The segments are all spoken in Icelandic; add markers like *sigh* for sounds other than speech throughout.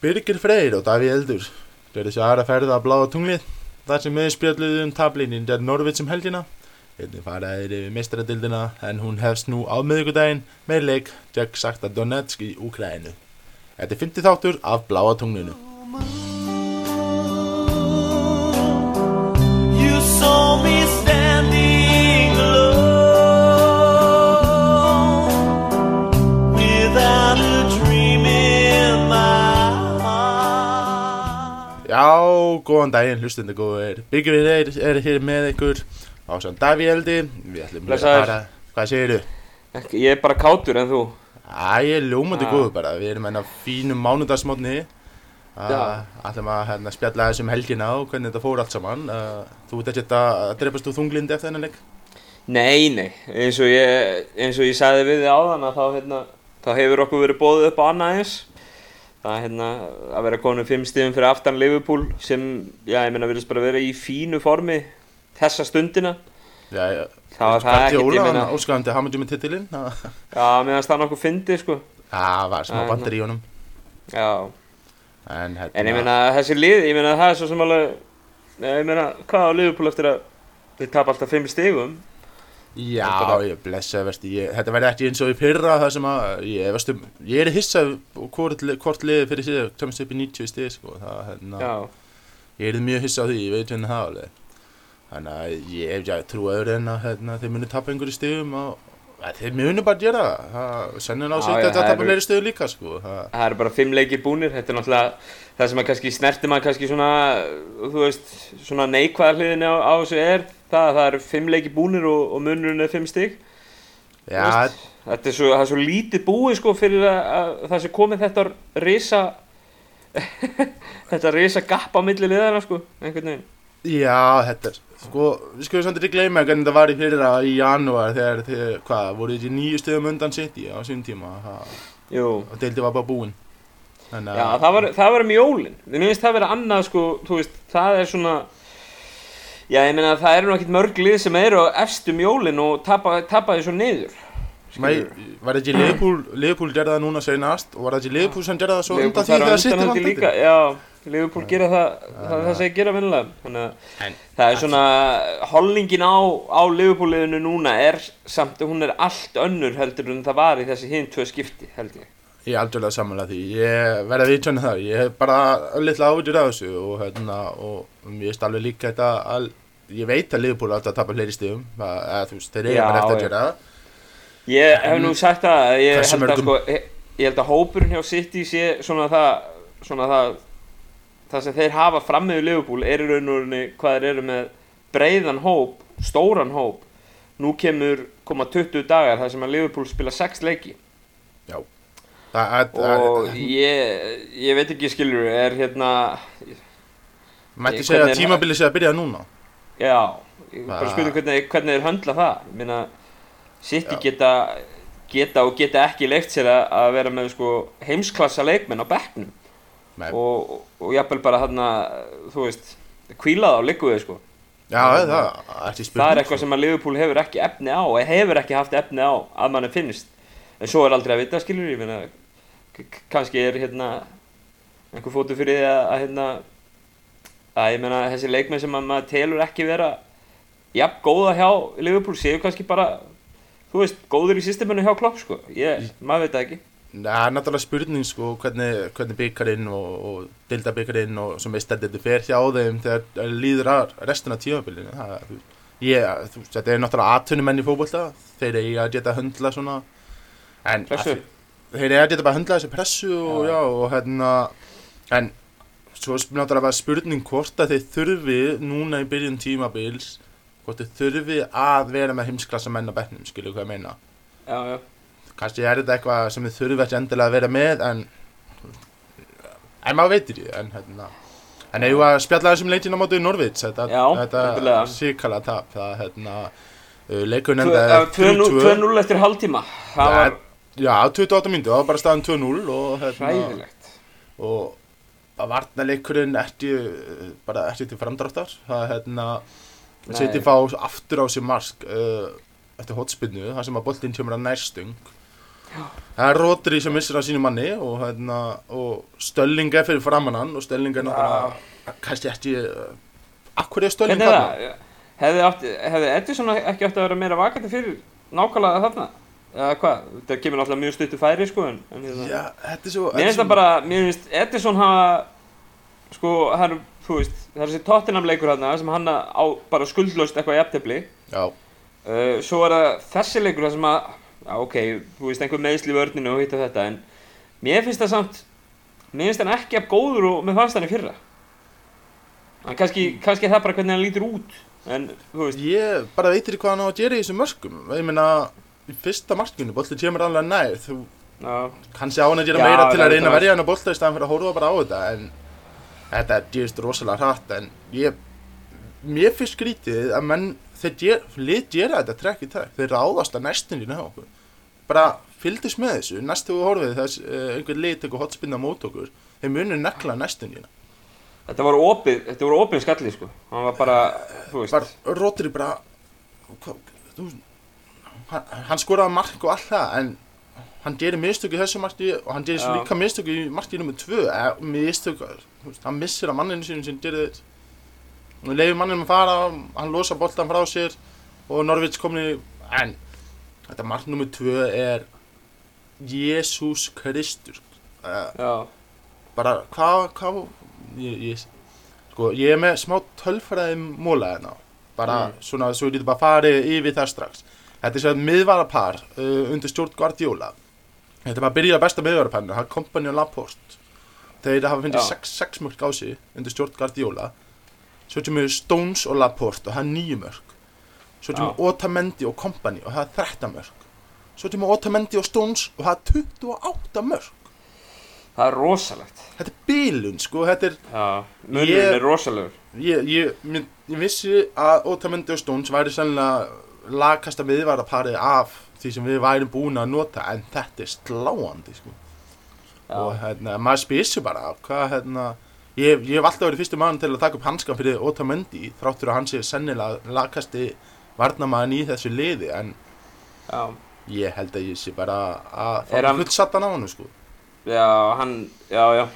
Birgir Freyr og Daví Eldur gerði sér aðra ferða að bláða tunglið. Þar sem við spjalluðum um tablinin der Norvits um helgina. Einnig faraðir yfir meistaradildina en hún hefst nú á miðugudaginn með leik Jack Sakta Donetsk í Úkrænu Þetta er 50 þáttur af bláða tunglinu Já, góðan daginn, hlustundu góður Birgir Freyr er hér með ykkur á sann Daví Eldi Við ætlum að Blessaður. fara Hvað segirðu? Ekki, ég er bara kátur en þú Æ, ég er ljómandi Ah. góður bara, við erum enn á fínum mánudagsmótni Já. ætlum að hérna, spjalla þessum helgina og hvernig þetta fór allt saman uh, Þú ert ekki að drefast úr þunglindi eftir þennan leik? Nei, nei, eins og ég, eins og ég sagði við þið áðan að þá, hérna, þá hefur okkur verið bóðið upp á annað eins Það er hérna að vera konum fimm stíðum fyrir aftan Liverpool sem, já, ég meina, virðist bara vera í fínu formi þessa stundina. Já, já, Það var það ekkert, ég meina, Óskæðandi Hamidjum með titilinn? Já, meðan það nokkuð fyndi, sko. Það var smá Æ, bandir í honum. Já, En, hérna, en ég meina, þessi lið, ég meina, það er svo sem alveg, ég meina, hvað á Liverpool eftir að þið tapa alltaf fimm stígum Já, bara- ég blessa, ég, þetta verði ekki eins og í fyrra það sem að, ég, veist, ég er hissað hvort, hvort liði fyrir sig, tömast upp í 90 stið, sko, það, hérna, Já, ég er mjög hissað því, ég veit hvernig það alveg, þannig að ég, ég trú að öðru en að, hérna, þeir muni tapa einhverju stigum og, að, þeir muni bara gera það, það, sennin á sig þetta að tapa fleiri stigum líka, sko, það, það eru bara fimm leikir búnir, þetta er náttúrulega það sem að kannski snerti maður kannski svona, þú veist, svona neikvæða hliðin á, á þessu er það að það eru fimm leikir búnir og, og munurinn er fimm veist, Þetta er svo, er svo lítið búið sko fyrir að, að það sem komið þetta risa, *laughs* þetta risa gap á milli liðana sko, einhvern veginn. já, þetta er, sko, við skulum samt ekki gleyma hvernig þetta var í fyrra í janúar þegar þið, hvað, voru þessi nýju stigum undan City á sín tíma, og deildi var bara búinn, já, það var, það var um jólinn. Mér finnst það vera annað sko, þú veist, það er svona, já, ég meina það eru nú ekkert mörg lið sem eru á efstum jólinn og tapa, tapa því svo niður. Nei, var það ekki Liverpool, Liverpool gerði það núna senast og var það ekki Liverpool sem gerði það svo undan því að held ég líka, titil? já, Liverpool gera það, það það ég gera vinnilega. Þannig að það er svona, hollingin á, á Liverpool-liðinu núna er samt, hún er allt önnur heldur en það var í þessi hinn tvö skipti, held ég. Ég er algjörlega samanlega því, ég verði að viðtjóna það, ég hef bara litla ágjur af þessu og, hérna, og ég veist alveg líka þetta að, ég veit að Liverpool átti að tapa fleiri að þú veist, þeir eiga bara eftir að gera það. Ég hef nú sagt það, að ég held að, sko, ég, held að hópurinn hjá City sé svona það, svona það, það sem þeir hafa fram með Liverpool er í raun og rauninni hvað þeir eru með breiðan hóp, stóran hóp. Nú kemur, koma 20 dagar þar sem að Liverpool spila 6 leiki. Já, og að, ég, ég veit ekki skilur er hérna mætti segja að tímabilið sé að byrja núna. já, ég bara spurning hvernig, hvernig þeir höndla það meina, City geta geta og geta ekki leikt sér að, að vera með sko heimsklassa leikmenn á bekknum Nei. og, og, jafnvel bara þarna þú veist, kvílað á ligguðu sko Já, það spurning. það er eitthvað sem að Liverpool hefur ekki efni á hefur ekki haft efni á að manni finnst en svo er aldrei að vita skilur ég kannski er hérna einhver fótu fyrir því að, að hérna að ég meina þessi leikmenn sem að maður telur ekki vera jafn góða hjá Liverpool séu kannski bara þú veist, góður í systeminu hjá Klopp sko. Ég, maður veit það ekki. Það er náttúrulega spurning sko hvernig, hvernig byggarinn og, og dildabyggarinn og sem veist að þetta fer hjá þeim þegar líður að restina af tímabilinu. Það, er, þú, þetta er náttúrulega atvinnumenn í fótbolta þeir eiga að geta að höndla svona. En Pressu. að- þeir að geta bara að höndla þessi pressu og Já. og hérna en svo er náttúrulega bara spurning hvort að þeir þurfi núna í byrjun tímabils hvort þeir þurfi að vera með heimsklassa menn á bekknum skilju hvað ég meina já, já. kannski er þetta eitthvað sem þið þurfi ekki endilega að vera með en en maður veitir því en hérna en ef að spjalla þessum leikinn á Norvits þetta, Já, þetta endilega. síkala tap það hérna uh, leikurinn Tvö- endaði eh, 2-0 2-0 eftir hálftíma það var já, 28 myndu, það var bara staðan 2-0 og hérna hræðilegt og að varna leikurinn ekki uh, bara ekki til framdráttar það hérna Nei. setið fá aftur á sér mark uh, eftir hotspinnu, það sem að boltinn kemur að nærstung Það er Rodri sem missir á sínu manni og, hérna, og Stölling er fyrir framann hann og Stölling er náttúrulega kannski ekki uh, Akkur er Stölling Hvernig er þarna? það? Hefði, hefði Edison ekki átt að vera meira vakandi fyrir nákvæmlega þarna? Eða hvað? Það kemur náttúrulega mjög stuttu færi sko en, en hérna. Já, þetta er svo Mér finnst það bara, mér finnst Edison hafa, sko, er, þú veist, það er þessi Tottenham leikur hérna sem hann á bara skuldlaust eitthvað í eftirfli. Já, Uh, svo er það þessi leikur það sem að, já ok, þú veist, einhver meðsli vörninu og hitt og þetta, en mér finnst það samt, mér finnst hann ekki af góður og mér fannst hann í fyrra. En kannski, kannski er það bara hvernig hann lítur út, en þú veist, ég bara veitir hvað hann á að gera í þessum mörgum Ég meina, í fyrsta markinu, bolli kemur alveg nær. Þú kannski á hann að gera meira til að reyna að verja hann á bolta í staðan fyrir að horfa bara á þetta En þetta er gerist rosalega hratt En ég, mér finnst skrítið að menn, þeir ger, lið gera þetta trekk í trekk. Þeir ráðast að næstunni hjá okkur. Bara fylgdist með þessu, næstu við horfið þess uh, einhver lið tekur hotspinna mót okkur Þeir munir nekla næstunni. Þetta var opið, þetta var opið skallið, sko. Hann var bara, þú veist, Rodri bara hva, þú, hann, hann skoraði mark og allt það en hann gerir mistök í þessu marki og hann gerir líka mistök í marki nr. 2 eða mistök, þú veist, hann missir að manninu sínum sem gerir þetta og leiður manninu að fara hann losa boltan frá sér og Norvits komin í en þetta mark nr. 2 er Jésús Kristur uh, já, bara hvað hva, ég, ég, sko, ég er með smá tölfræði móla hérna bara Mm. svona svo ég lítið bara farið yfir það strax þetta er svona miðvarapar uh, undir stjórn Guardiola þetta er bara að byrja að besta miðvaraparinu það er Kompany og Laporte þeir hafa Já. 6, 6 mörg á sig undir stjórn Guardiola svo kemur Stones og Laporte og það er 9 mörg svo kemur Já. Otamendi og Kompany og það er 13 mörg svo kemur Otamendi og Stones og það er 28 mörg það er rosalegt. þetta er bílun sko þetta er Já, munurinn Ég- er rosalegur. Ég, ég, ég, ég vissi að Otamendi og Stones væri sannlega lagkasta miðvaraparið af því sem við værum búin að nota en þetta er sláandi sko. Já, og hérna, maður spyr sér bara hvað hérna ég, ég hef alltaf verið fyrstu mann til að taka upp hanskan fyrir Otamendi þráttur að hann sé sennilega lagkasti varnamaðan í þessu liði en já, ég held að ég sé bara að Er fá hann- hlutsattan á hann sko. já, hann, já, já.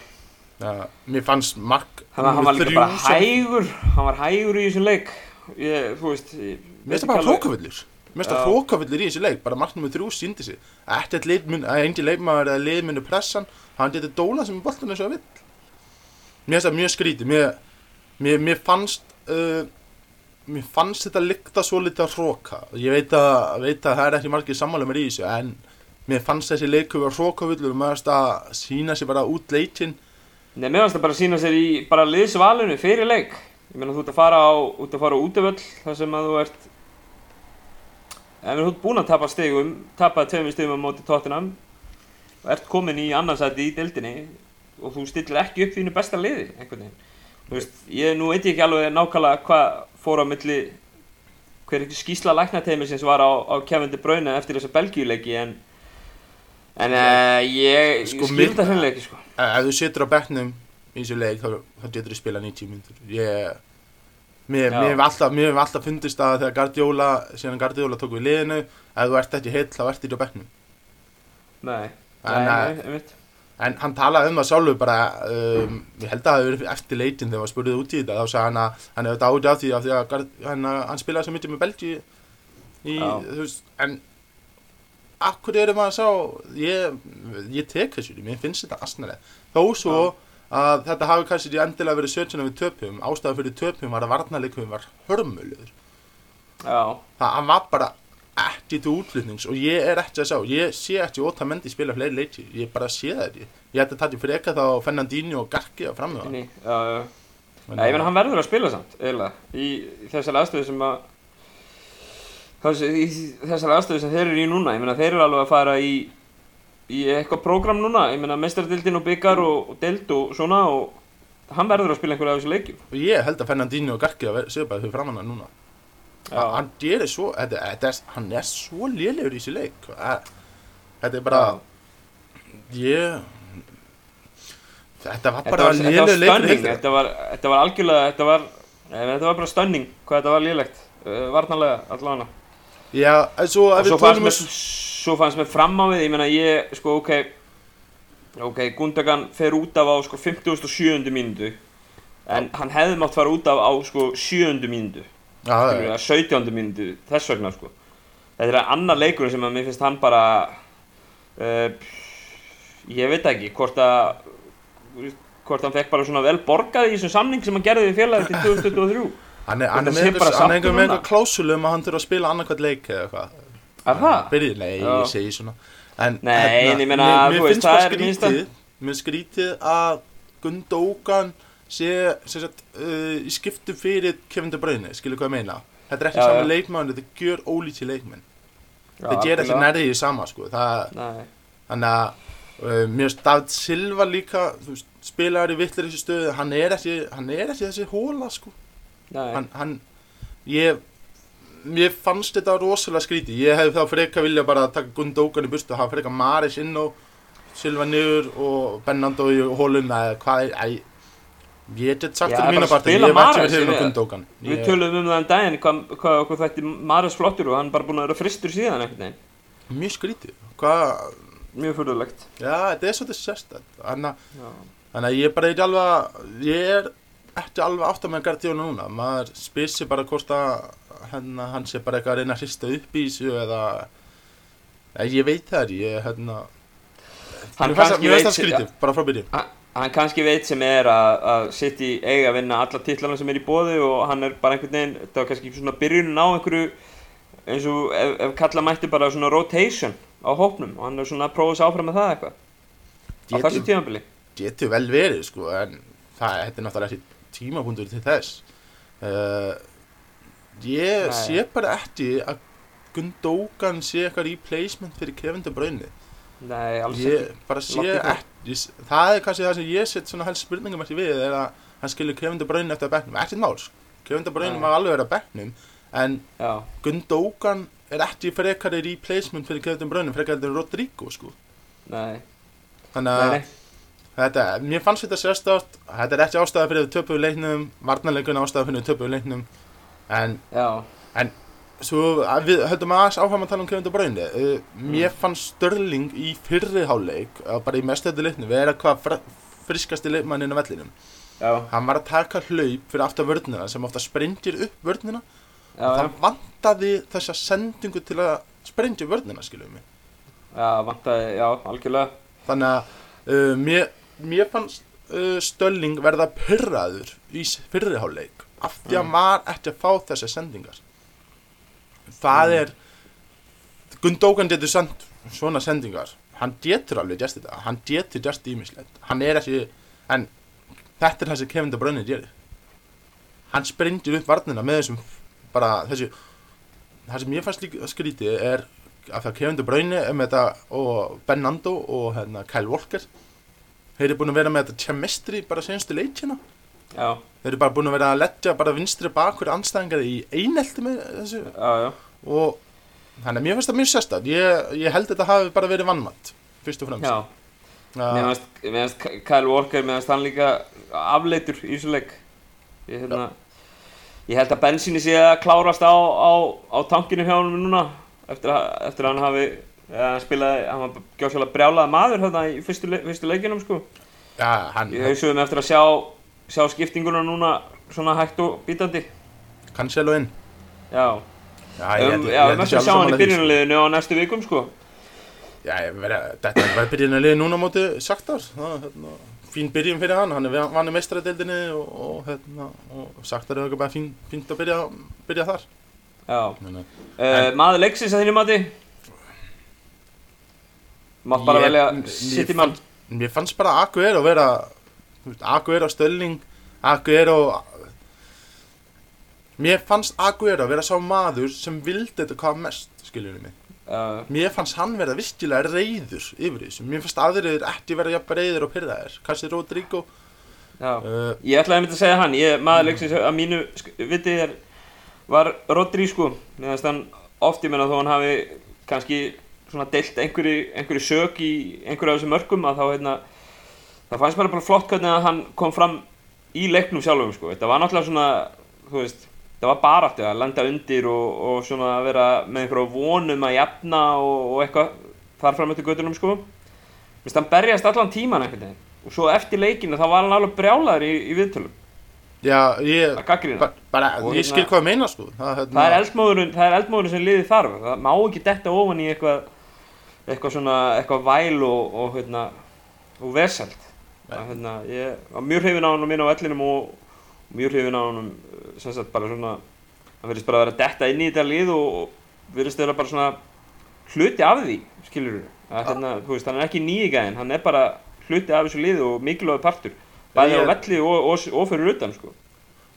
ja, mér fannst mark Hann, hann var líka bara hægur, hann var hægur í þessum leik. Ég, þú veist, ég, Mér finnst það bara hrókavillur. Mér finnst það hrókavillur í þessu leik. Bara marknum með þrjú síndi sig. Ekkert leikmun, að engi leikmaður eða leikmunni pressan Hann. Getur dóla sem boltan eins og það vill. Mér finnst það mjög skrítið. Mér, mér, mér fannst uh, Mér fannst þetta líkta svo litið að hróka. Ég veit að, veit að það er ekki margir sammála mér í þessu En mér fannst þessi leikur var hrókavillur og Mér finnst að sína sig bara út leikinn. Nei, mér finnst það bara að sína sér í bara liðsvalinu fyrir leik. Ég meina þú ert að fara á, út að fara á útivöll þar sem að þú ert Ef þú ert búinn að tapa stegum, tapa tveimur stegum á móti Tottenham og ert komin í annarsæti í deildinni og þú stillir ekki upp þínu besta liði einhvern veginn. Þú veist, ég nú veit ekki alveg nákvæmlega hvað fór á milli hver ekki skýsla læknateimi sem var á, á Kevin De Bruyne eftir þessa Belgíuleiki en en uh, ég Sko, skil mér- þetta hreinlega ekki sko. Eh, Ef þú situr á bekknum í þessu leik þá, getur þú spila 90 mínútur ég mér, Já. mér hef alltaf, alltaf fundist að þegar Guardiola síðan Guardiola tók við liðinu ef þú ert ekki heill þá ert ekki á bekknum Nei, En, nei, eh, nei, einmitt. en hann talaði um það sjálfur bara um, ég held að það hefur verið eftir leitin þegar maður spurði út í þetta þá sagði hann að hann hefði dáið af því af því að hann, hann spilaði svo mikið með Belgi í, Já. þú veist, en akkur erum að sá ég, ég tek þessu, mér finnst þetta asnalega þó svo að þetta hafi kannski ekki endilega verið sötjuna við töpum ástæða fyrir töpum var að varnarleikum var hörmuluður Já, það hann var bara ekki til útflutnings og ég er ekki að sá ég sé ekki Otamendi spila fleiri leiki ég bara sé það ekki. Ég ætti að fyrir ekka þá Fernandinho og Garki að í, já, já. Já, ég meina hann verður að spila samt, eiginlega, í þessari aðstöðu sem að þessari aðstöðu sem þeir eru í núna, ég meina þeir eru alveg að fara í í eitthvað prógram núna, ég meina meistardildin og byggar og, og deild og svona og hann verður að spila einhverja af þessu leikjum. og ég held að Fernandinho og Garki séu bara fyrir framanna núna. Já, hann gerir svo þetta, þetta er, hann er svo lélegur í þessu leik. Þetta er bara ég þetta var bara lélegur leikur þetta var, þetta var algjörlega, þetta var, þetta var bara stunning hvað þetta var lélegt, uh, varnarlega allavega. já, en svo Og svo fannst mér um svo fannst mér fram á við, ég meina ég, sko, ok, ok, Gundogan fer út af á, sko, 57. mínútu, en hann hefði mátt fara út af á, sko, 7. mínútu, Já, það skilur er, við, 17. mínútu, þess vegna, sko. Þetta er annar leikur sem að mér finnst hann bara, uh, ég veit ekki, hvort að, hvort hann fekk bara svona vel borgað í þessum samning sem hann gerði við félagið til *laughs* 2023. hann er, hann er með er einhver klásulu um að hann þurfa að spila annarkvæmt leik eða eitthvað. Er það? Byrjið, nei, Já. ég segi svona. En, Nei, en ég meina, mér, þú mér veist, finnst það bara er minnsta- skrítið, mér skrítið að Gundókan sé, sem sagt, uh, í skiptum fyrir Kevin De Bruyne, skilur hvað ég meina. Þetta er ekki Já, saman já. leikmann, þetta gjör ólítið leikmenn. Þetta ger ekki nærðið í sama, sko. Það, Nei, Þannig að uh, mér finnst David Silva líka þú veist, spilaður í vittlir þessu stöðu hann er ekki, hann er ekki þessi hóla sko. nei, hann, hann ég mér fannst þetta rosalega skríti ég hefði þá freka vilja bara taka Gundókan í burtu og hafa freka Maris inn og Silva niður og Bennando í hóluna eða hvað er æ, ég get sagt Já, fyrir bara mína parti. ég hef ekki verið ég- með Gundókan við töluðum um það en daginn hvað, hvað okkur þætti Marius flottur og hann bara búinn að vera fristur síðan veginn. Mjög skrítið. Hvað, Mjög fyrðulegt já, þetta er svolítið sérstætt þannig að að ég er bara ekki alveg að, ég er ekki alveg átt að með Guardiola núna. Maður spyr sér bara hvort að hérna, hann sé bara eitthvað að reyna að hrista upp í þessu eða, eða ég veit það ekki, ég hérna, Hann mér finnst það- það skrítið, bara frá byrjun. hann, kannski veit sem er að, að City eiga að vinna alla titlana sem er í bóði og hann er bara einhvern veginn þetta var kannski svona byrjunin á einhverju eins og ef, ef kalla mætti bara svona rotation á hópnum og hann er svona að prófa sig áfram með það eitthvað á þessu tímabili getur vel verið, sko, en það þetta er náttúrulega ekki tímapunktur til þess. Uh, ég Nei. sé bara ekki að Gundókan sé eitthvað replacement fyrir Kevin De Bruyne. Nei, alls ég bara sé ég- það er kannski það sem ég set svona helst spurningum eftir við er að hann skilur Kevin De Bruyne eftir að bekknum. Ekkert mál, sko. Kevin De Bruyne má alveg vera að bekknum en Já, Gundókan er ekki frekari replacement fyrir Kevin De Bruyne frekari en Rodrigo sko. nei, þannig að þetta, mér fannst þetta sérstátt þetta er ekki ástæða fyrir töpuðu leiknum varnarleikun ástæða fyrir töpuðu en Já, svo við höldum aðeins áfram að tala um Kevin De Bruyne. Uh, mér fannst Störling í fyrri háleik uh, bara í mestættu leiknum vera hvað fr friskasti leikmanninn á vellinum. Já, hann var að taka hlaup fyrir aftar vörnina sem ofta sprengir upp vörnina. Já, já, það vantaði þessa sendingu til að sprengja vörnina skilum mig. Já, vantaði, já, algjörlega. Þannig að uh, mér, mér fannst uh, Störling verða pyrraður í s- fyrri háleik af því að hann var ekki að fá þessar sendingar. Það er Gundókan getur sendt svona sendingar. Hann getur alveg gert þetta. Hann getur gert ímislegt hann er ekki en þetta er það sem Kevin De Bruyne gerir. Hann sprengir upp varnina með þessum bara þessu það sem ég fannst líka skrítið er að það Kevin De Bruyne er með þetta og Bernardo og hérna, Kyle Walker. Þeir eru búin að vera með þetta chemistry bara senstu leikina Já, þeir eru bara búin að vera að leggja bara vinstri bakur anstæðingar í einelti með þessu. Já, já. Og þannig að mér finnst það mjög sérstætt ég, ég held að þetta hafi bara verið vannmatt fyrst og fremst. Já, finnst, mér finnst Kyle Walker, mér finnst hann líka afleitur í þessu leik. Ég, hérna, ég held að bensíni sé að klárast á, á, á tankinu hjá hann núna eftir að, eftir að hann hafi ja, spilaði, hann var gjóðsvælega brjálaði maður hérna í fyrstu, fyrstu leikinum sko. Já, hann ég hausuðum eftir að sjá, sjá skiptinguna núna svona hægt og bítandi? Cancelo inn. Já, já, ég, um, að alveg sjá hann í því, byrjunarliðinu á næstu vikum sko. Já, verið, þetta er bara byrjun að liða núna móti Saktar hérna, fín byrjun fyrir hann. Hann er vann í meistaradeildinni og, og, hérna, og Saktar er bara fín, fínt að byrja, byrja þar. Já, að- Uh, maður leiksins að þínu mati? Mátt bara velja City fannst- Mér fannst bara Aguero vera þú veist, Aguero Stölling Aguero. Mér fannst Aguero vera sá maður sem vildi þetta hvað mest skiljum mig. Uh, Mér fannst hann vera virkilega reyður yfir þessu Mér fannst aðrir ekki vera jafn reyður og pyrraðir Kanski Rodrigo. Uh, ég ætlaði að mynda að segja hann. Ég, Maður leiksins að mínu sk- viti er Var Rodri sko. Finnst hann oft ég menna þó hann hafi kannski svona deilt einhverju, einhverju sök í einhverju af þessum mörkum að þá hérna það fannst mér bara flott hvernig að hann kom fram í leiknum sjálfum sko. Þetta var náttúrulega svona veist þetta var baráttu að lenda undir og, og svona að vera með einhverju vonum að jafna og, og eitthvað þar fram eftir göttunum sko. Hann berjast allan tíman einhvern veginn. Og svo eftir leikinu þá var hann alveg brjálaður í, í viðtölum. Já, ég, ba bara, ég hérna- skil hvað að meina sko. Það, hérna, það er eldmóðurinn, það er eldmóðurinn sem liði þarf það má ekki detta ofan í eitthvað eitthvað svona, eitthvað væl og, og hérna, og veseld hérna, ég var mjög hrifin á hann inn á vellinum og, og mjög hrifin á hann sem sagt bara svona hann verðist bara að vera detta inn í þetta lið og, og verðist vera bara svona hluti af því, skilur að hérna, þú veist, hann er ekki nýjigæðin hann er bara hluti af þessu liði og mikilvæg partur bæði Ég- á velli og, og, og fyrir utan sko.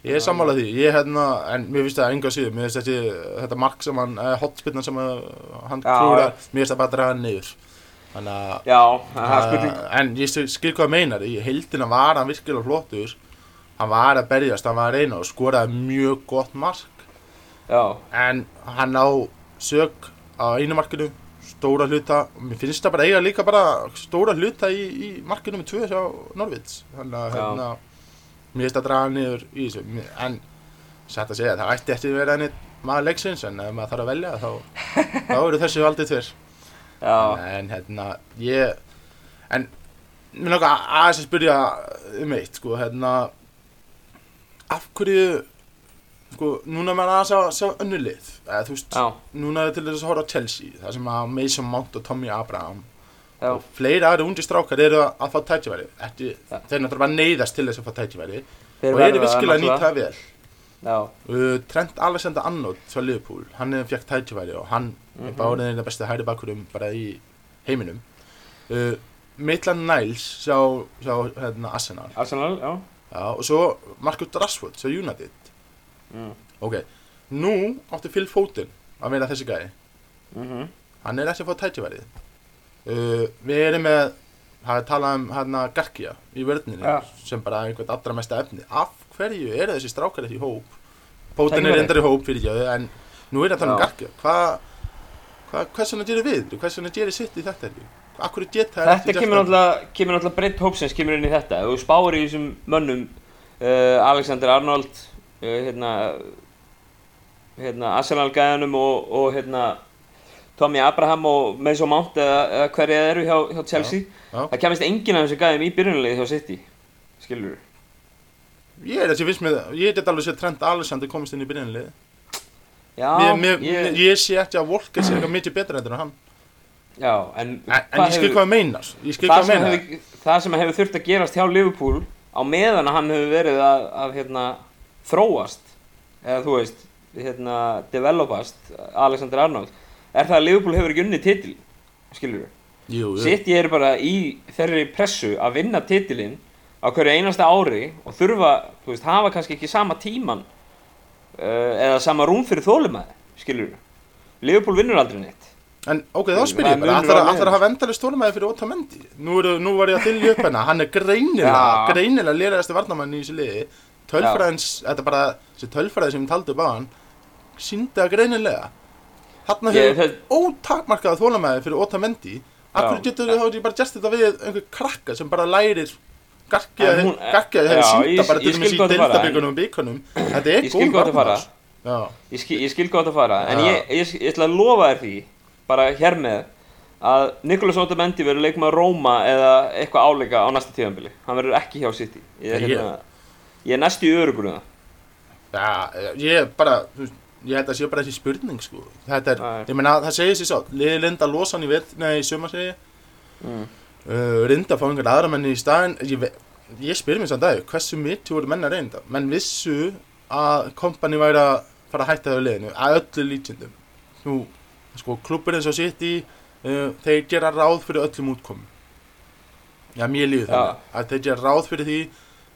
Ég er sammálað því, ég hérna, en mér finnst það enga síður, mér finnst þetta mark sem hann, eh, hotspinnan sem að, hann Já, klúrar, mér finnst það bara að draga hann niður. Þannig að, uh, en ég skil- hvað það meinar, í heildina var hann virkilega flottur, hann var að berjast, hann var að reyna og skoraði mjög gott mark, já, en hann á sög á einu markinu, stóra hluta, mér finnst það bara eiga líka bara stóra hluta í, í markinu með tvö hjá Norvits, þannig að, hérna, mér finnst að draga hann niður í þessu, en Sætt að segja, það ætti eftir að vera henni maður leiksins en ef maður þarf að velja þá, þá eru þessi valdið tver já, en hérna ég en mér að- aðeins að spyrja um eitt sko, hérna af hverju sko, núna er maður aðeins að sjá önnu lið. Eða þú veist, já, núna er til þess að horfa á Chelsea það sem að Mason Mount og Tommy Abraham já, og fleiri aðri undir strákar eru að, fá Ja. þeir náttúrulega neyðast til þess að fá Þeir og eru virkilega að nýta náttúrulega- það vel Uh, Trent Alexander-Arnold frá Liverpool, hann hefði fjökt tækifæri og hann er Mhm. bara orðin eina besti hægri bakkurum bara í heiminum. Uh, Maitland Niles hjá, hjá hérna, Arsenal. Arsenal, já, Já, og svo Marcus Rashford hjá United. Mm. ok, nú átti Phil Foden að vera þessi gæði Mm hann er ekki að fá tækifærið. Uh, við erum með það er talað um hérna Garkia í vörðninni Ja. sem bara einhvern allra mesta efni. Af hverju eru þessi strákar ekki í hóp? Póten er í hóp fyrir ekki en nú er það Já. Garkia hvað vegna gerir við hvers vegna gerir sitt í þetta ekki Þetta ekki kemur það? náttúrulega, breytt hópsins kemur inn í þetta. Þú spáir í þessum mönnum uh, Alexander Arnold uh, hérna, hérna Arsenal gæðanum og, og hérna Tommy Abraham og Mason Mount eða, eða hverja þeir eru hjá, hjá Chelsea. Já. Það kemist enginn af þessu gæðum í byrjunulegi hjá City Skilur ég er þessi viss með ég get alveg sér Trent Alexander komist inn í byrjunlið Já, ég, ég, ég sé ekki að Volker sé eitthvað mikið betra enn hann. Já en, en, en ég skil hvað það meinar ég skil það hvað það hefur, það sem hefur þurft að gerast hjá Liverpool á meðan að hann hefur verið að, að hérna, þróast eða þú veist hérna, developast Alexander Arnold er það að Liverpool hefur ekki unni titil skilur jú, jú. City er bara í þeirri pressu að vinna titilinn á hverju einasta ári og þurfa, þú veist, hafa kannski ekki sama tíman uh, eða sama rúm fyrir þólumæði skilur við Liverpool vinnur aldrei neitt En ok, þá spyr ég er bara, ætlar að- hafa endalist stórmæði fyrir Otamendi? Nú, eru, nú var ég að þylja upp hennar, hann er greinilega, Já. greinilega lýræðasti varnamann í þessu liði. Tölfræðins, þetta er bara, þessi tölfræði sem taldi upp á hann, síndi það greinilega. Ég- hefur það- ótakmarkað þólmæði fyrir Otamendi. Akkur Já. getur þau þá bara gert þetta við einhver krakka sem bara lærir Garkja hefur sínda bara til hvað þú fara, deildabíkunum og bíkunum. Þetta er góð varnar. Ég skil, gott að fara, en ég, ætla að lofa þér því, bara hér með, að Nicolas Otamendi verður leikmaður Róma eða eitthvað áleika á næsta tíðanbili. Hann verður ekki hjá City. Ég er, hérna, næstu í örugur það. Já, ég er bara, ég held að sé bara þessi spurning, sko. Þetta er, ég meina, það segir sér svo, liði linda að losa hann í veit, nei, uh, reynda að fá einhvern aðra menni í staðin, ég, ég spyr mér samt að, hversu mitt voru menn að reynda? Menn vissu að kompani væri að fara að hætta þau liðinu, að öllu lítjendum. Nú, sko, klubur eins og sitt í, uh, þeir gera ráð fyrir öllum útkomum. Já, mér líður Já. þannig, að þeir gera ráð fyrir því,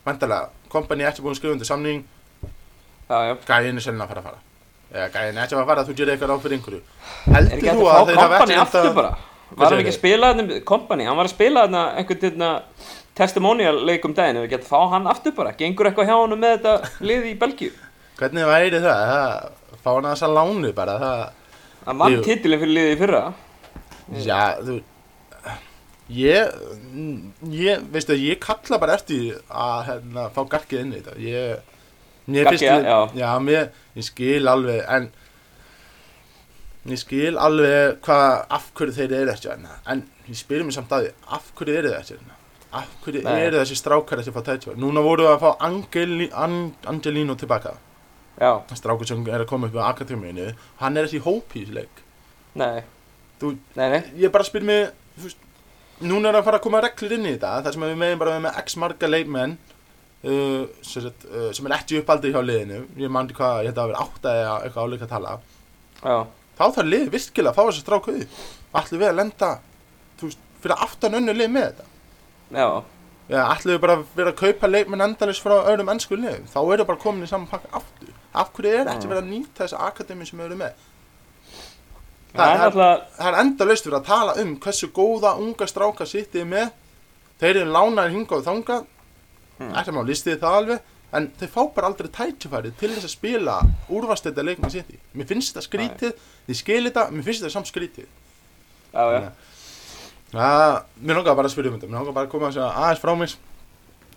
vantarlega, kompani er ekki búin að skrifa undir samning, já. gæðin er selin að fara að fara eða gæðin er ekki að fara að þú gerir eitthvað ráð fyrir einhverju Er heldur þú að þeir hafa ekki að? Var hann ekki að spila kompani, hann var að spila einhvern hérna testimonial leik um daginn, ef við getum fá hann aftur bara, gengur eitthvað hjá hann með þetta lið í Belgíu? hvernig væri það, það fá hann að þessa lánu bara það, Hann vann Jú. titilin fyrir liðið í fyrra. já, þú ég ég, veistu, ég kalla bara eftir að hérna, fá garkið inn í þetta ég, Mér Gaggi, finnst já. já, mér, ég skil alveg en ég skil alveg hvað, af hverju þeir eru ekki hérna. En ég spyrir mér samt að því, af hverju eru þeir ekki hérna? Af hverju Nei. eru þessi strákar ekki að fá tætjá núna voru við að fá Angeli, An, Angelino tilbaka. Já, strákur sem er að koma upp á akademíinu hann er ekki í hópi í þessu leik. Nei. Þú- Nei, nei, ég bara spyr mig þú veist, núna er að fara að koma reglur inn í þetta þar sem við meðum bara vera með x marga leikmenn uh, sem, sagt, uh, sem er ekki uppaldið hjá liðinu. Ég mandi hvað, ég held að vera átta eða eitthvað áleika að tala. Já, þá þarf liðið virkilega að fá þessi stráku upp. Allir við að lenda veist, fyrir aftan önnu lið með þetta? Já. Allir við bara að vera að kaupa leikmenn endalist frá öðrum ennsku liðum? Þá eru bara komin í saman pakka aftur. Af hverju er ekki Já. verið að nýta þessi akademi sem við erum með? Það er það er endalaust verið að tala um hversu góða unga stráka sittið með. Þeir eru lánaðir hingað og þangað. Hmm. ekki má listið það alveg en þeir fá bara aldrei tækifæri til þess að spila úrvastþetta leikmann sitt í mér finnst þetta skrítið, ég skil þetta mér finnst þetta samt skrítið. Já, já. Ja, mér langar bara að spyrja um þetta. Mér langar bara að koma að aðeins frá mér.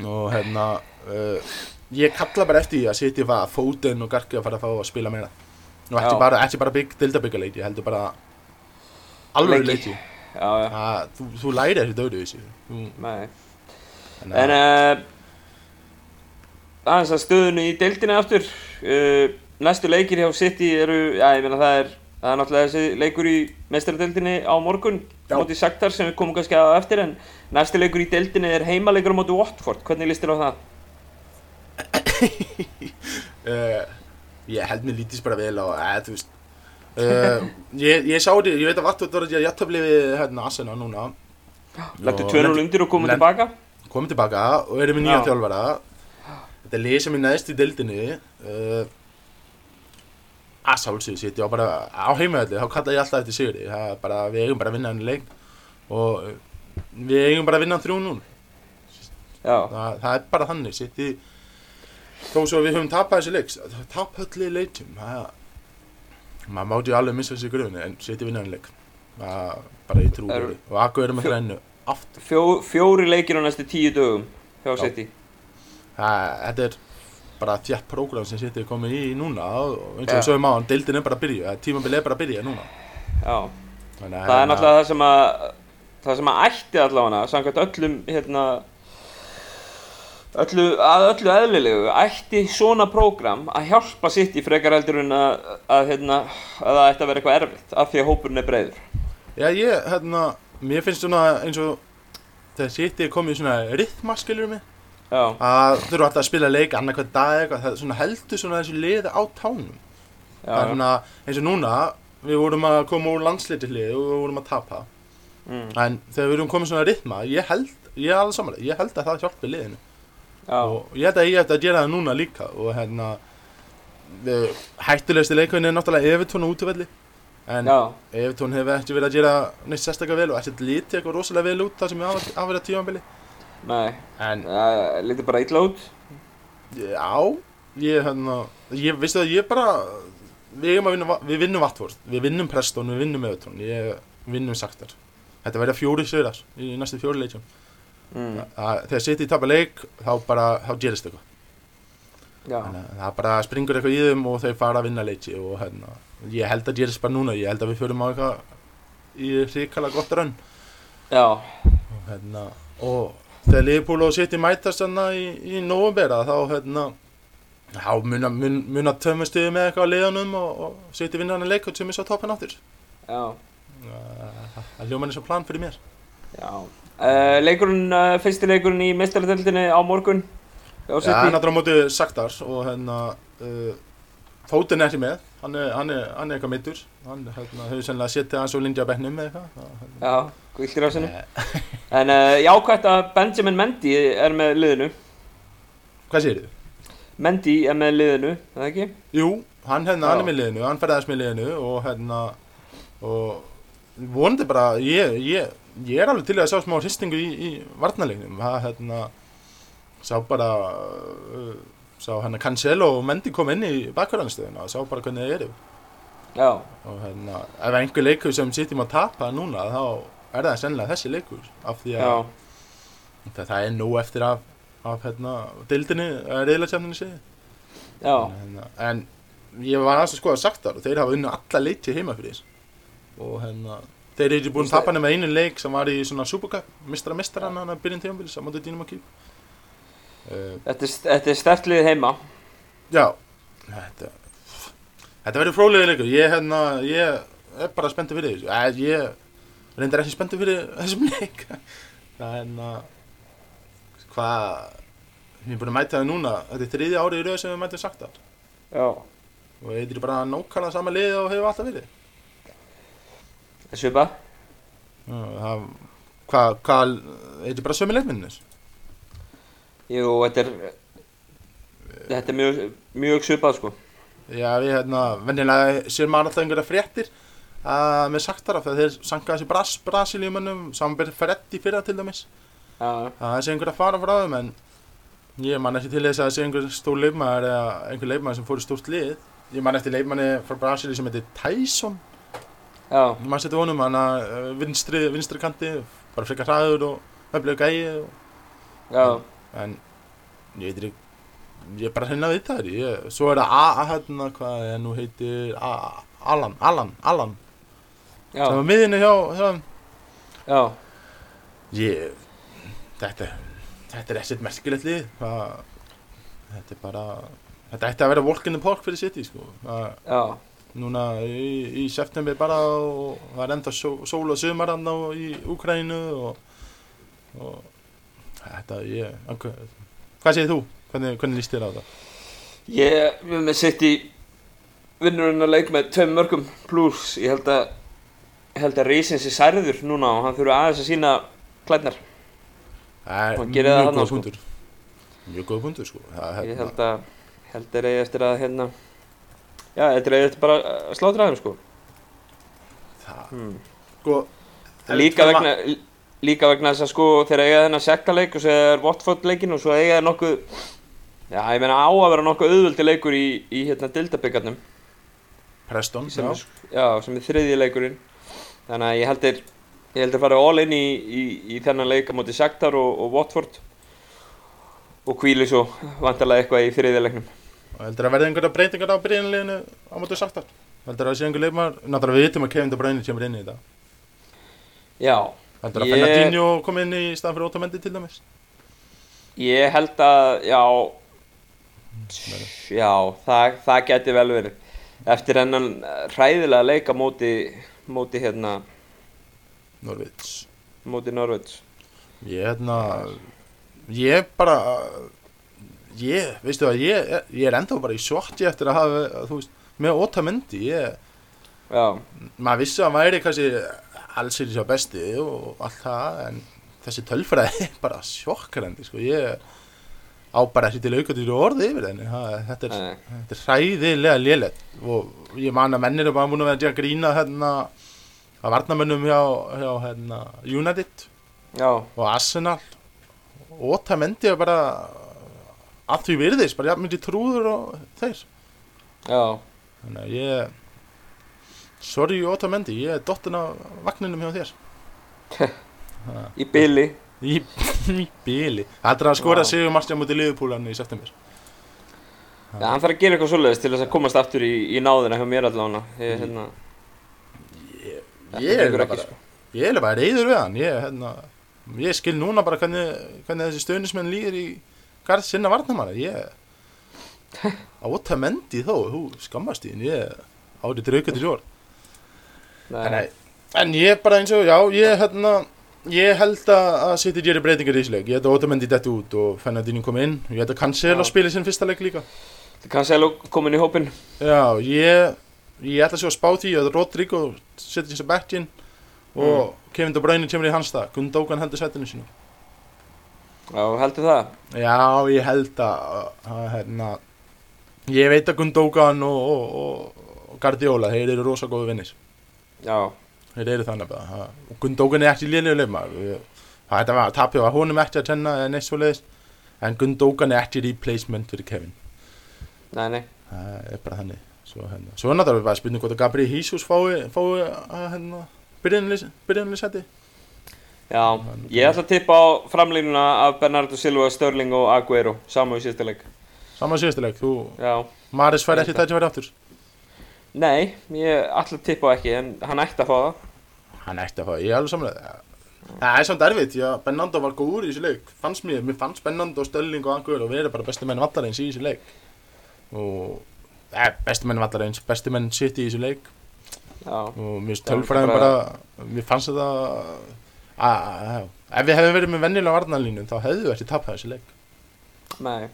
Og hérna uh, ég kalla bara eftir því að setja það fótinn og garki að fara að fá að spila meira. Og ekki bara, bara bygg, dildabyggarleiki heldur bara alveg leiki. Já, að þú, þú lærir þessi döðu þessi þú, nei. En, En uh, aðeins að stöðunni í deildinni aftur. Uh, Næstu leikir hjá City eru, já ég meina það er Það er náttúrulega þessi leikur í meistaradeildinni á morgun móti Saktar sem við komum kannski á eftir en næsti leikur í deildinni er heimaleikur á móti Watford, hvernig líst þér á það? uh, *laughs* ég held mér lítist bara vel á að þú veist. Uh, ég, ég sá þetta, ég veit að Vattvöld var að jættabli við hérna Asena núna. Lættu Og 2-0 lendi- undir og komum tilbaka? komið tilbaka og erum við nýja Já. þjálfara þetta er lið sem er neðst í deildinni uh, að sálsögðu sitt já bara á heimaðalli þá kalla ég alltaf eftir sigri. Bara við eigum bara að vinna hann leik. Og uh, við eigum bara að vinna hann þrjú nú Já, það, það er bara þannig sitt í þó svo við höfum tapað þessi leik tap öllu leikjum það maður mátti ju alveg missa þessi grunni en sitt í vinna hann leik. Það bara í trú og erum að þrennu aftur. Fjó, fjóri leikir á næstu tíu dögum hjá Já. City. Það, þetta er bara þjætt prógram sem er komið í núna og eins og við sögum á hann, deildin er bara að byrja, tímabilið er bara að byrja núna. Já, það er hérna- náttúrulega það sem að það sem að ætti allavega samkvæmt öllum hérna öllu, að öllu eðlilegu ætti svona prógram að hjálpa sitt í frekar heldur en að, að, hérna, að það ætti að vera eitthvað erfitt af því að hópurinn er breiður. Já, ég, hérna, mér finnst svona eins og þegar City er komið í svona rithma, skiljur mig, Já, að þurfa alltaf að spila leik annað hvern dag eitthvað, það svona heldur svona þessi liði á tánum. já, Það er svona, eins og núna, við vorum að koma úr landslitilið og við vorum að tapa. mm, En þegar við erum komið svona rithma, ég held, ég er alveg samanlega, ég held að það hjálpi liðinu. já, og ég held að ég ætti að gera það núna líka og hérna hættulegasti leikunni er náttúrulega Evertón á útöfelli en Evertón hefur ekki verið að gera neitt sérstaklega vel og ekkert lítið eitthvað rosalega vel út það sem ég hafa verið að tímanbili nei. En það lítið bara illa út. Já, ég hérna ég veistu að ég bara við, vinna, við vinnum Vatford, við vinnum Preston, við vinnum Evertón, ég vinnum Saktar þetta verða fjóri sigrar í næstu fjóri leikjum. Mm, þegar City tapar leik þá bara, þá gerist eitthvað. Það bara springur eitthvað í þeim og þau fara að vinna leiki og hérna, ég held að gerist bara núna, ég held að við förum á eitthvað í ríkala gott raun já, og hérna, og þegar Liverpool og City mætast í, í novembera þá hérna, þá muna, mun, muna tömmustuði með eitthvað á liðanum og, og City vinna hann leik og sem er svo toppin áttur. Það hljóma eins og plan fyrir mér. já uh, Leikurinn, uh, fyrsti leikurinn í meistaradeildinni á morgun Já, hann er á móti Saktar og hérna, uh, fótinn er ekki með, hann er, hann er, hann er eitthvað mittur, hann hérna, hefur sennilega setið hans og lindja á bekknum eða eitthvað. Já, sinni Eh, *laughs* En uh, jákvæmt að Benjamin Mendy er með liðinu. Hvað segir þið? Mendy er með liðinu, er það ekki? Jú, hann, hérna, hann er með liðinu, hann ferðast með liðinu og hérna og vonandi bara, ég, ég, ég er alveg til að sjá smá hristingu í, í varnarleiknum, það hérna sá bara uh, sá hérna Cancelo og Mendy kom inn í bakverðanstöðuna og sá bara hvernig það eru. Já, og hérna, ef einhver leikur sem sittum að tapa núna, þá er það sennilega þessi leikur, af því að það, það er nú eftir af, af hérna, dildinni, reyðlarsjafninni segi Já, hérna, en ég var aðeins að skoða saktar og þeir hafa unni alla leiti heima fyrir og hérna þeir eru búin að tapa nema einu leik sem var í svona Supercup, mistra mistarann hann að byrjun tímabils á móti Dínum og Kíl uh, þetta er, er stertlið heima. Já, þetta Þetta verður frólega leikur, ég hérna ég er bara spenntið fyrir þessu. Æ, ég reyndar ekki spenntið fyrir þessum leik. Það er hérna hvað ég er búin að mæta það núna. Þetta er þriðja árið í rauð sem við mætum sagt það Já, og þetta er bara nákvæmlega sama lið og hefur alltaf verið? Svipa Já, það, hvað, hvað, þetta er bara sömu leikminnis Jú, þetta er Þetta er mjög, mjög svipað sko. Já, við hérna, venjulega sér maður alltaf einhverja fréttir að með saktara þegar þeir sankaði þessi Bras, Brasilíumönnum samanbyrð Ferretti fyrra til dæmis. Að það sé einhver að fara frá þeim en ég man ekki til þess að það sé einhver stór leifmaður eða einhver leifmaður sem fór í stórt lið. Ég man eftir leifmanni frá Brasilíu sem heitir Tyson. Man setja honum hann að vinstri, vinstri kanti bara frekar hraður og höflega gæi og, en ég veit ekki ég er bara hérna að vita ég, svo er það A, A hérna hvað er nú heitir A, Alan, Alan, Alan sem var miðinu hjá, hjá já, ég þetta, þetta er ekkert merkilegt lið það, þetta er bara þetta ætti að vera walk in the park fyrir City sko. það, já, núna í, í september bara og það er enda sól, og á í Úkrænu og, og þetta ég hvað segir þú? Hvernig, hvernig líst þér á það? Ég, við með sitt í vinnurinn að leik með tveim mörgum pluss Ég held að held að Rísins er særður núna og hann þurfi aðeins að sína klædnar Það er Og gerir það mjög þarna, góð sko. Mjög góð punktur sko það, Ég held að held að reyði eftir að hérna Já, þetta er reyði eftir bara að slátra þeim sko það, hmm. sko, Líka vegna líka vegna þess að sko þeir eiga þennan sekkaleik og svo er Watford leikin og svo eiga þeir nokkuð Já, ég meina á að vera nokkuð auðvöldi leikur í, í hérna dildabyggarnum Preston sem, já. er, já, sem er þriðji leikurinn þannig að ég heldur ég heldur að fara all in í, í, í þennan leik á móti Shakhtar og, og Watford. Og kvíli svo vantarlega eitthvað í þriðja leiknum. Og heldur að verði einhverja breytingar á byrjunleginu á mótu saktar heldur að það sé einhver leikmar náttúrulega við vitum að Kevin De Bruyne kemur inn í þetta. Já, heldur að Ég- Fernandinho kom inn í staðan fyrir Otamendi til dæmis? Ég held að já. Já, það, það geti vel verið. Eftir hennan hræðilega leik á móti hérna Norvits móti Norveits ég hérna ég bara ég, veistu að ég, ég er enda bara í svarti eftir að hafa þú veist, með Otamendi ég, Já, maður vissi að hann væri kannski alls er sér besti og allt það en þessi tölfræði er bara sjokkrandi sko. ég á bara ekki til aukaður orði yfir þenni þetta er, þetta er hræðilega lélætt og ég man að mennir er bara búin að vera að grína hérna að varnamönnum hjá, hjá hérna, United já, og Arsenal. Og Otamendi er bara að því virðist, bara myndi trúður og þeir. Já. Þannig að ég sorry Otamendi, ég er dottin af vagninum hjá þér. *laughs* Í byli í, í bíli það er að skora Vá. sigur marstja mútið liðupúlan í september? Já, hann þarf að gera eitthvað svoleiðis til þess að komast aftur í, í náðina hjá mér allavega. Ég, hérna, Þetta ég er bara, sko. ég er bara reyður við hann. Ég, hérna, ég skil núna bara hvernig, hvernig þessi stöðnismenn líður í garð sinna varnamanna ég *laughs* Otamendi þó, þú skammast þín ég árið sjór Nei, Nei, en ég bara eins og, já, ég hérna, ég held að City gerir breytingar í þessu leik, ég held að Otamendi detti út og Fernandinho kom inn, ég held að Cancelo Já. spili sinn fyrsta leik líka. Cancelo komin í hópin Já, ég, ég ætla að spá því að Rodrigo setur sér backinn og Kevin De Bruyne kemur í hans það, Gundogan heldur sætinu sinu. Já, heldur það Já, ég held að, að hérna, ég veit að Gundogan og, og, og, Guardiola, þeir eru rosa góðu vinnir. Já, Þeir eru þannig bara og Gundogan er ekki lélega leifmar það var tapið var honum ekki að tenna eða neitt svo leiðis en Gundogan er ekki replacement fyrir Kevin. Nei, nei. Það er bara þannig. Svo, hérna. svo er náttúrulega bara spurning hvort að Gabriel Jesus fái, fái að hérna, byrjunlega seti Já, ég ætla að tippa á framlínuna af Bernardo Silva, Störling og Agüero saman í síðasta leik. Saman síðustu leik, þú, Já, Maris fær ekki held þetta verið aftur nei, ég allir tippa á ekki en hann ætti að fá það. Hann ætti að fá, ég er alveg samlega Það er samt erfitt, já, Bennando var góður í þessu leik. Fannst mér, mér fannst Bennando, Stölling og Angur og verið bara bestu menn vallarins í þessu leik. Og, eh, bestu menn vallarins, bestu menn sitt í þessu leik. Já, og mér tölfræðin bara- bara, mér fannst þetta að, ef við hefðum verið með vennilega varnarlínu þá hefðum við ekki tapað þessi leik. Nei,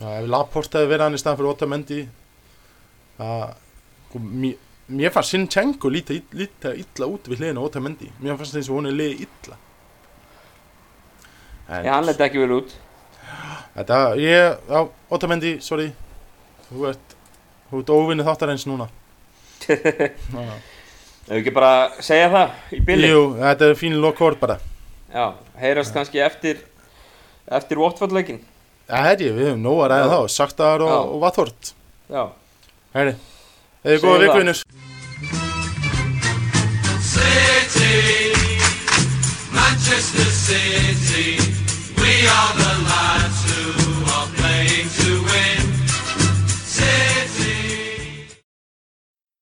að ef Laporte hefði verið hann í staðan fyrir Otamendi að sko, mér, mér fannst Sinchenko líta, líta illa út við hliðina á Otamendi. Mér fannst eins og hún er liðið illa. En ég hann leti ekki vel út. Þetta, ég, já, Otamendi, sorry. Þú ert, þú ert óvinnið þáttarins núna. *laughs* Já. Ef ekki bara segja það í bili? Jú, þetta er fín lokord bara. Já, heyrast kannski eftir eftir Watford-leikin Það er ég, við höfum nóg að ræða Já. þá, Saktar og, Já. og Vathort Já, Herri, eða Segjum góða það. viku vinnur City, Manchester City, we are the lads